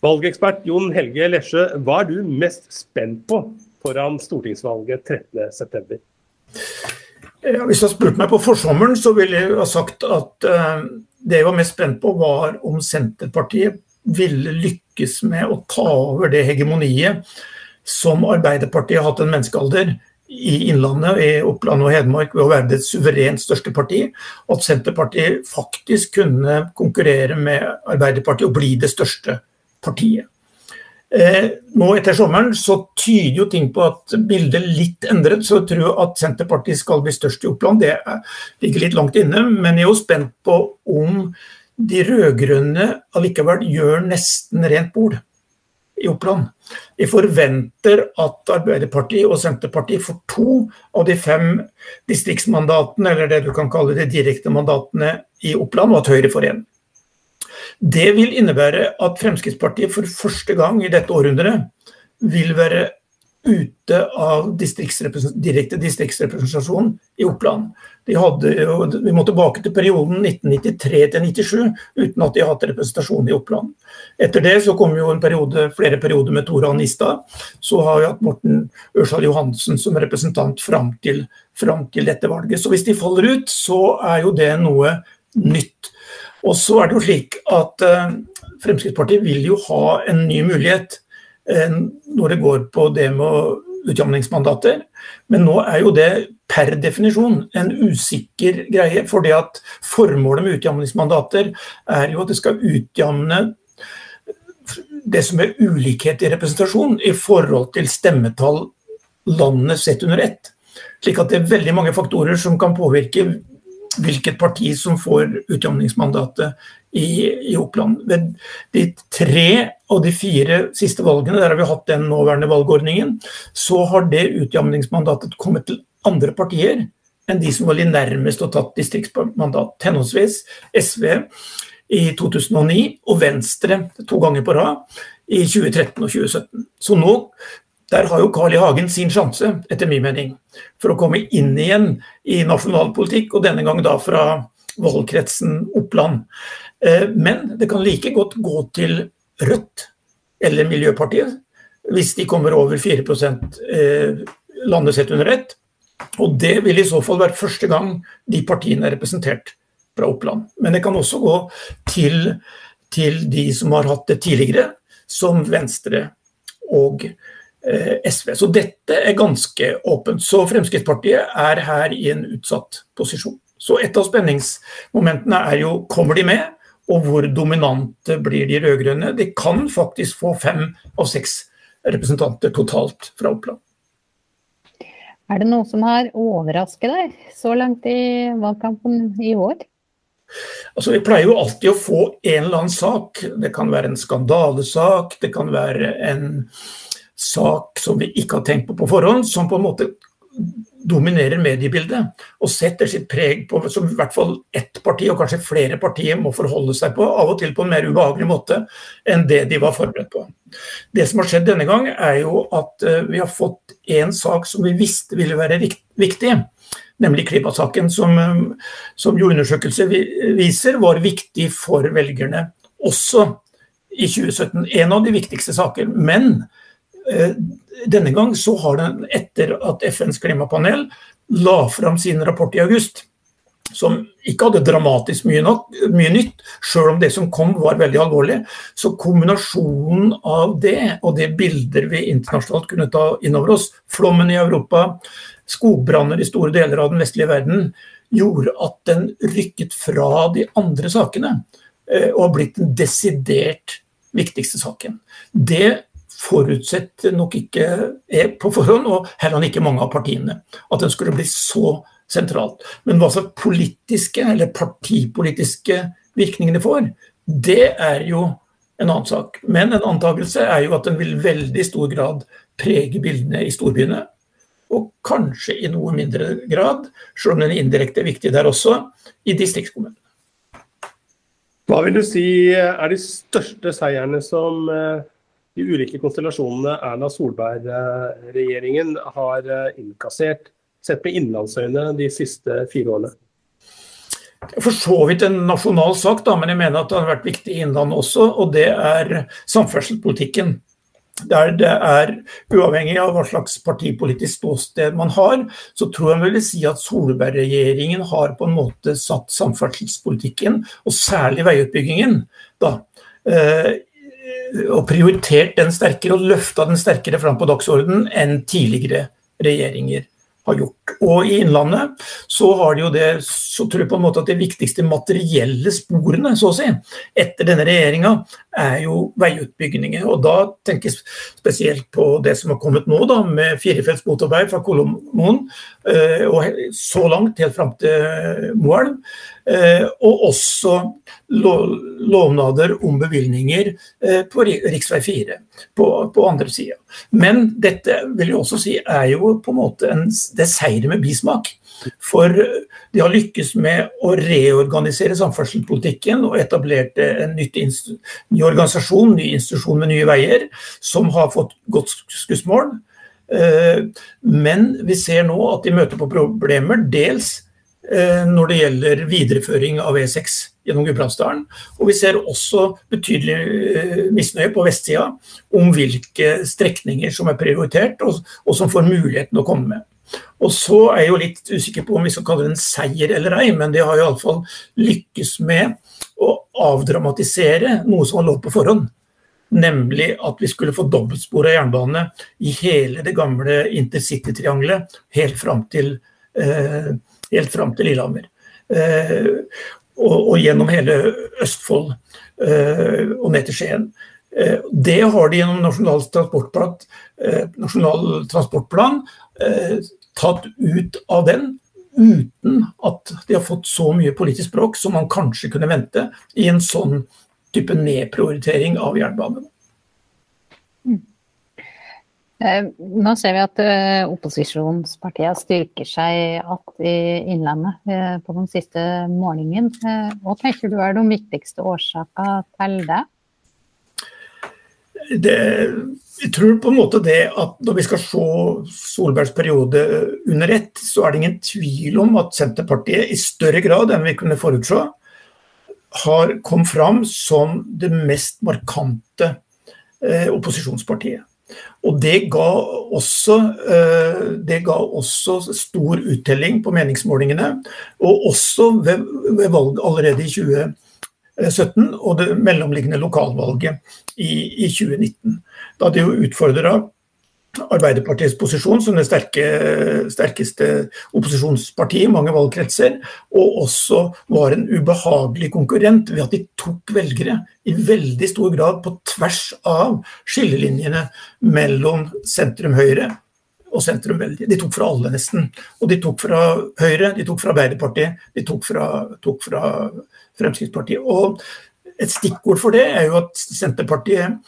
Valgekspert Jon Helge Lesje, hva er du mest spent på foran stortingsvalget 13.9? Ja, hvis du hadde spurt meg på forsommeren, så ville jeg ha sagt at uh, det jeg var mest spent på, var om Senterpartiet ville lykkes med å ta over det hegemoniet som Arbeiderpartiet har hatt en menneskealder i Innlandet, i Oppland og Hedmark ved å være det suverent største parti. At Senterpartiet faktisk kunne konkurrere med Arbeiderpartiet og bli det største partiet. Eh, nå etter sommeren så tyder jo ting på at bildet litt endret. Så jeg tror at Senterpartiet skal bli størst i Oppland. Det ligger litt langt inne. Men jeg er jo spent på om de rød-grønne allikevel gjør nesten rent bord i Oppland. Vi forventer at Arbeiderpartiet og Senterpartiet får to av de fem distriktsmandatene, eller det du kan kalle de direkte mandatene i Oppland, og at Høyre får én. Det vil innebære at Fremskrittspartiet for første gang i dette århundret vil være ute av distriktsrepresent direkte distriktsrepresentasjon i Oppland. Hadde, vi må tilbake til perioden 1993 97 uten at de har hatt representasjon i Oppland. Etter det så kom jo en periode, flere perioder med Tora Nistad. Så har vi hatt Morten Ørsal Johansen som representant fram til, fram til dette valget. Så hvis de faller ut, så er jo det noe nytt. Og så er det jo slik at uh, Fremskrittspartiet vil jo ha en ny mulighet uh, når det går på det med utjamningsmandater. Men nå er jo det per definisjon en usikker greie. fordi at formålet med utjamningsmandater er jo at det skal utjamne det som er ulikhet i representasjon i forhold til stemmetall landet sett under ett. Slik at det er veldig mange faktorer som kan påvirke hvilket parti som får utjamningsmandatet i, i, Oppland. Ved de tre av de fire siste valgene, der har vi hatt den nåværende valgordningen, så har det utjamningsmandatet kommet til andre partier enn de som var litt nærmest og tatt distriktsmandat. Henholdsvis SV i 2009 og Venstre to ganger på rad i 2013 og 2017. Så nå der har jo Carl I. Hagen sin sjanse, etter min mening, for å komme inn igjen i nasjonalpolitikk, og denne gang da fra valgkretsen Oppland. Eh, men det kan like godt gå til Rødt eller Miljøpartiet, hvis de kommer over 4 eh, landet sett under ett. Og det vil i så fall være første gang de partiene er representert fra Oppland. Men det kan også gå til, til de som har hatt det tidligere, som Venstre og Eh, SV. Så dette er ganske åpent. Så Fremskrittspartiet er her i en utsatt posisjon. Så et av spenningsmomentene er jo kommer de med, og hvor dominante blir de rød-grønne. De kan faktisk få fem av seks representanter totalt fra Oppland. Er det noe som har overrasket deg så langt i valgkampen i år? Altså, Vi pleier jo alltid å få en eller annen sak. Det kan være en skandalesak, det kan være en sak som vi ikke har tenkt på på forhånd, som på en måte dominerer mediebildet og setter sitt preg på som i hvert fall ett parti, og kanskje flere partier, må forholde seg på, av og til på en mer ubehagelig måte enn det de var forberedt på. Det som har skjedd denne gang, er jo at eh, vi har fått en sak som vi visste ville være viktig, nemlig klimasaken, som, eh, som jo undersøkelser viser var viktig for velgerne også i 2017. En av de viktigste saker. Men denne gang så har den, etter at FNs klimapanel la fram sin rapport i august, som ikke hadde dramatisk mye, nok, mye nytt, sjøl om det som kom var veldig alvorlig. Så kombinasjonen av det og det bilder vi internasjonalt kunne ta inn over oss, flommen i Europa, skogbranner i store deler av den vestlige verden, gjorde at den rykket fra de andre sakene eh, og har blitt den desidert viktigste saken. Det forutsetter nok ikke er på forhånd, og heller ikke mange av partiene, at den skulle bli så sentralt. Men hva slags politiske eller partipolitiske virkninger det får, det er jo en annen sak. Men en antakelse er jo at den vil veldig stor grad prege bildene i storbyene. Og kanskje i noe mindre grad, selv om den indirekte er viktig der også, i distriktskommunene. Hva vil du si er de største seierne som eh, de ulike konstellasjonene Erna Solberg-regjeringen har eh, innkassert, sett med innlandsøyne, de siste fire årene? for så vidt en nasjonal sak, da, men jeg mener at det har vært viktig i Innlandet også, og det er samferdselspolitikken. Der det er, uavhengig av hva slags partipolitisk ståsted man har, så tror jeg vil si at Solberg-regjeringen har på en måte satt samferdselspolitikken, og særlig veiutbyggingen, da, eh, og prioritert den sterkere og løfta den sterkere fram på dagsordenen enn tidligere regjeringer har gjort. Og i Innlandet så har de jo det så tror jeg på en måte at de viktigste materielle sporene så å si, etter denne regjeringa er jo veiutbygginger. Og da tenker jeg spesielt på det som har kommet nå, da, med firefelts motorvei fra Kolomoen eh, og så langt helt fram til Moelv. Eh, og også lovnader om bevilgninger eh, på rv. 4 på, på andre sida. Men dette vil jeg også si er jo på en måte en, det er seier med bismak. For de har lykkes med å reorganisere samferdselspolitikken og etablerte en ny organisasjon, ny institusjon med Nye Veier, som har fått godt skussmål. Eh, men vi ser nå at de møter på problemer, dels Eh, når det gjelder videreføring av E6 gjennom Gudbrandsdalen. Og vi ser også betydelig eh, misnøye på vestsida om hvilke strekninger som er prioritert, og, som får muligheten å komme med. Og så er jeg jo litt usikker på om vi skal kalle det en seier eller ei, men de har iallfall lykkes med å avdramatisere noe som var lov på forhånd. Nemlig at vi skulle få dobbeltspora jernbane i hele det gamle intercitytriangelet helt fram til eh, helt fram til Lillehammer. Eh, og, og, gjennom hele Østfold eh, og ned til Skien. Eh, det har de gjennom Nasjonal transportplan, nasjonal transportplan tatt ut av den uten at de har fått så mye politisk språk som man kanskje kunne vente i en sånn type nedprioritering av jernbanen. Eh, nå ser vi at eh, opposisjonspartiene styrker seg igjen i Innlandet eh, på den siste målingen. Hva tenker du er de viktigste årsakene til det? det? Jeg tror på en måte det at når vi skal se Solbergs periode under ett, så er det ingen tvil om at Senterpartiet i større grad enn vi kunne forutse, har kommet fram som det mest markante opposisjonspartiet. Og det ga, også, eh, det ga også stor uttelling på meningsmålingene, og også ved, ved valg allerede i 2017 og det mellomliggende lokalvalget i, i 2019. Da det jo utfordra Arbeiderpartiets posisjon som det sterke, sterkeste opposisjonspartiet i mange valgkretser, og også var en ubehagelig konkurrent ved at de tok velgere i veldig stor grad på tvers av skillelinjene mellom sentrum-høyre og sentrum-veldig. De tok fra alle, nesten. Og de tok fra Høyre, de tok fra Arbeiderpartiet, de tok fra, tok fra Fremskrittspartiet. Og et stikkord for det er jo at Senterpartiet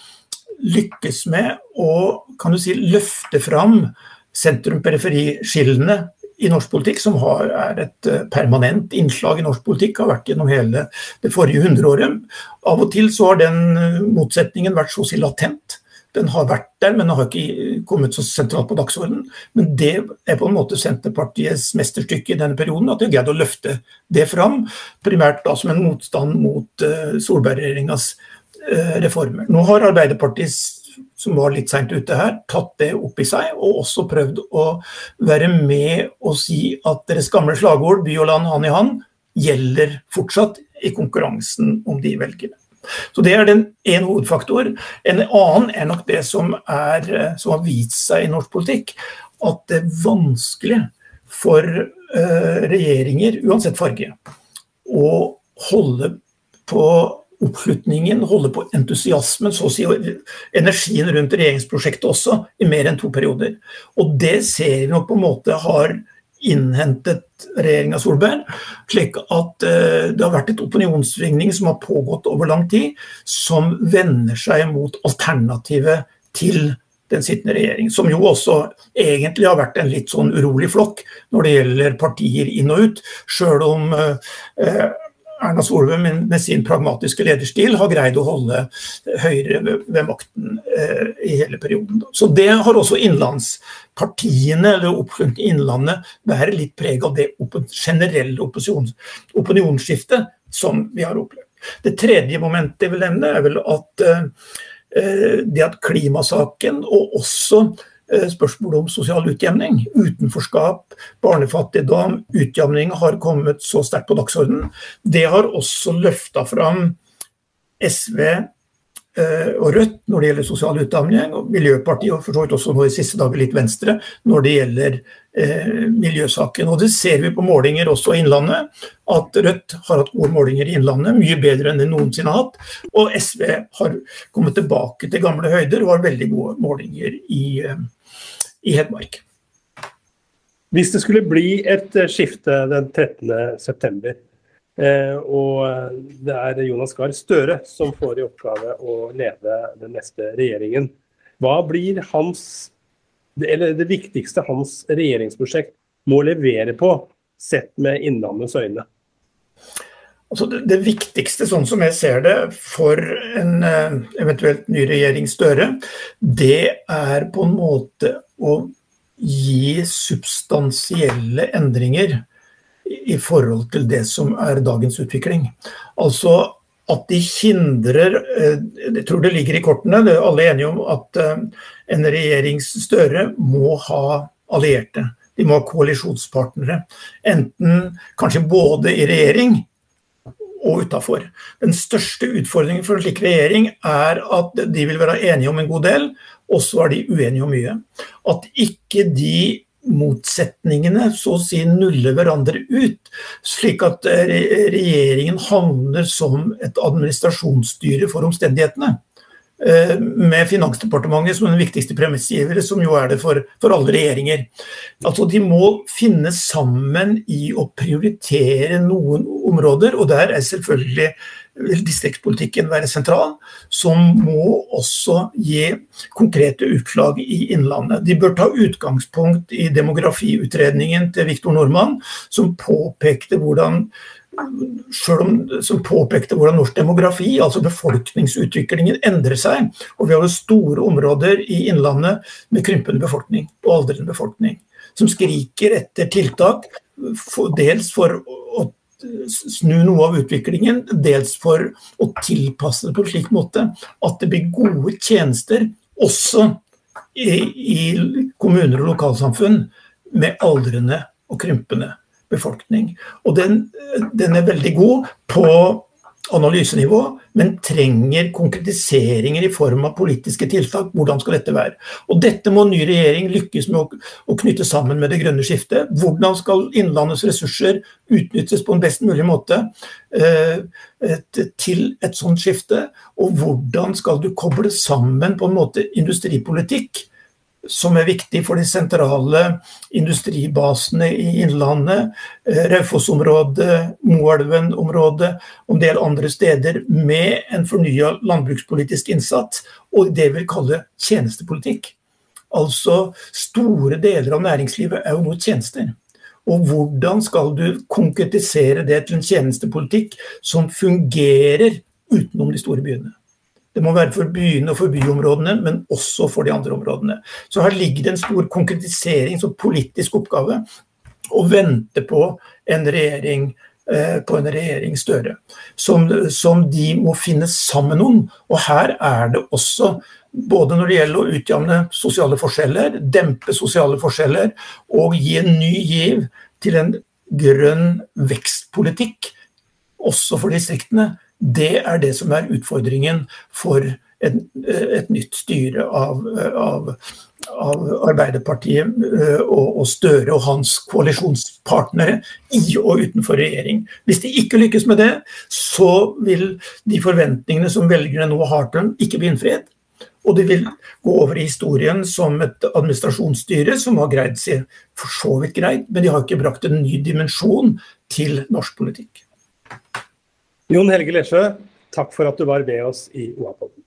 lykkes med å kan du si, løfte fram sentrum-periferi-skillene i norsk politikk, som har, er et eh, permanent innslag i norsk politikk, har vært gjennom hele det forrige hundreåret. Av og til så har den eh, motsetningen vært så å si latent. Den har vært der, men den har ikke kommet så sentralt på dagsordenen. Men det er på en måte Senterpartiets mesterstykke i denne perioden, at de har greid å løfte det fram. Primært da som en motstand mot uh, Solberg-regjeringas Eh, reformer. Nå har Arbeiderpartiet, som var litt seint ute her, tatt det opp i seg, og også prøvd å være med og si at deres gamle slagord 'by og land hand i hand' gjelder fortsatt i konkurransen om de velgerne. Så Det er den ene hovedfaktor. En annen er nok det som, er, som har vist seg i norsk politikk, at det er vanskelig for uh, regjeringer, uansett farge, å holde på oppslutningen, holde på entusiasmen, så å si energien rundt regjeringsprosjektet også, i mer enn to perioder. Og det ser vi nok på en måte har innhentet regjeringa Solberg, slik at uh, det har vært et opinionssvingning som har pågått over lang tid, som vender seg mot alternativet til den sittende regjering, som jo også egentlig har vært en litt sånn urolig flokk når det gjelder partier inn og ut. Sjøl om uh, Erna Solberg med, sin pragmatiske lederstil har greid å holde Høyre ved, makten eh, i hele perioden. Så det har også innlandspartiene, eller Innlandet, bærer litt preg av det generelle opinionsskiftet som vi har opplevd. Det tredje momentet jeg vil nevne, er vel at eh, det at klimasaken og også Eh, spørsmålet om sosial utjevning. Utenforskap, barnefattigdom, utjevning har kommet så sterkt på dagsordenen. Det har også løfta fram SV eh, og Rødt når det gjelder sosial utjevning, og Miljøpartiet og for så vidt også nå i siste dager litt Venstre når det gjelder eh, miljøsaken. Og Det ser vi på målinger også i Innlandet, at Rødt har hatt gode målinger i Innlandet, mye bedre enn de noensinne har hatt. Og SV har kommet tilbake til gamle høyder og har veldig gode målinger i, eh, i Hedmark. Hvis det skulle bli et eh, skifte den 13.9, eh, og det er Jonas Gahr Støre som får i oppgave å lede den neste regjeringen, hva blir hans, eller det viktigste hans regjeringsprosjekt må levere på, sett med Innlandets øyne? Altså det, det, viktigste, sånn som jeg ser det, for en uh, eventuelt ny regjering Støre, det er på en måte å gi substansielle endringer i forhold til det som er dagens utvikling. Altså at de hindrer eh, Jeg tror det ligger i kortene, det er alle enige om at en en regjeringsstøre må ha allierte. De må ha koalisjonspartnere. Enten kanskje både i regjering og utafor. Den største utfordringen for en slik regjering er at de vil være enige om en god del, og så er de uenige om mye. At ikke de motsetningene så å si nuller hverandre ut, slik at regjeringen havner som et administrasjonsstyre for omstendighetene. Eh, med Finansdepartementet som den viktigste premissgivere, som jo er det for, for, alle regjeringer. Altså De må finne sammen i å prioritere noen områder, og der er selvfølgelig distriktspolitikken være sentral, som må også gi konkrete utslag i Innlandet. De bør ta utgangspunkt i demografiutredningen til Viktor Nordmann, som påpekte hvordan selv om, som påpekte hvordan norsk demografi, altså befolkningsutviklingen, endrer seg. Og vi har store områder i Innlandet med krympende befolkning og aldrende befolkning. Som skriker etter tiltak, dels for å snu noe av utviklingen, dels for å tilpasse det på en slik måte at det blir gode tjenester også i, i kommuner og lokalsamfunn med aldrende og krympende befolkning. Og den, den er veldig god på analysenivå, men trenger konkretiseringer i form av politiske tiltak. Hvordan skal dette være? Og Dette må ny regjering lykkes med å, å, knytte sammen med det grønne skiftet. Hvordan skal Innlandets ressurser utnyttes på en best mulig måte eh, til et sånt skifte? Og hvordan skal du koble sammen på en måte industripolitikk som er viktig for de sentrale industribasene i Innlandet, eh, Raufoss-området, Moelven-området og en del andre steder, med en fornya landbrukspolitisk innsats og det vi kaller tjenestepolitikk. Altså store deler av næringslivet er jo nå tjenester. Og hvordan skal du konkretisere det til en tjenestepolitikk som fungerer utenom de store byene? Det må være for byene og for byområdene, men også for de andre områdene. Så her ligger det en stor konkretisering og politisk oppgave å vente på en regjering eh, på en regjering Støre, som, som, de må finne sammen om. Og her er det også, både når det gjelder å utjevne sosiale forskjeller, dempe sosiale forskjeller og gi en ny giv til en grønn vekstpolitikk, også for distriktene, det er det som er utfordringen for et, et nytt styre av, av, av Arbeiderpartiet eh, og, og, Støre og hans koalisjonspartnere i og utenfor regjering. Hvis de ikke lykkes med det, så vil de forventningene som velgerne nå har til dem, ikke bli innfridd. Og de vil gå over i historien som et administrasjonsstyre som har greid seg for så vidt greit, men de har ikke brakt en ny dimensjon til norsk politikk. Jon Helge Lesjø, takk for at du var ved oss i OA-podden.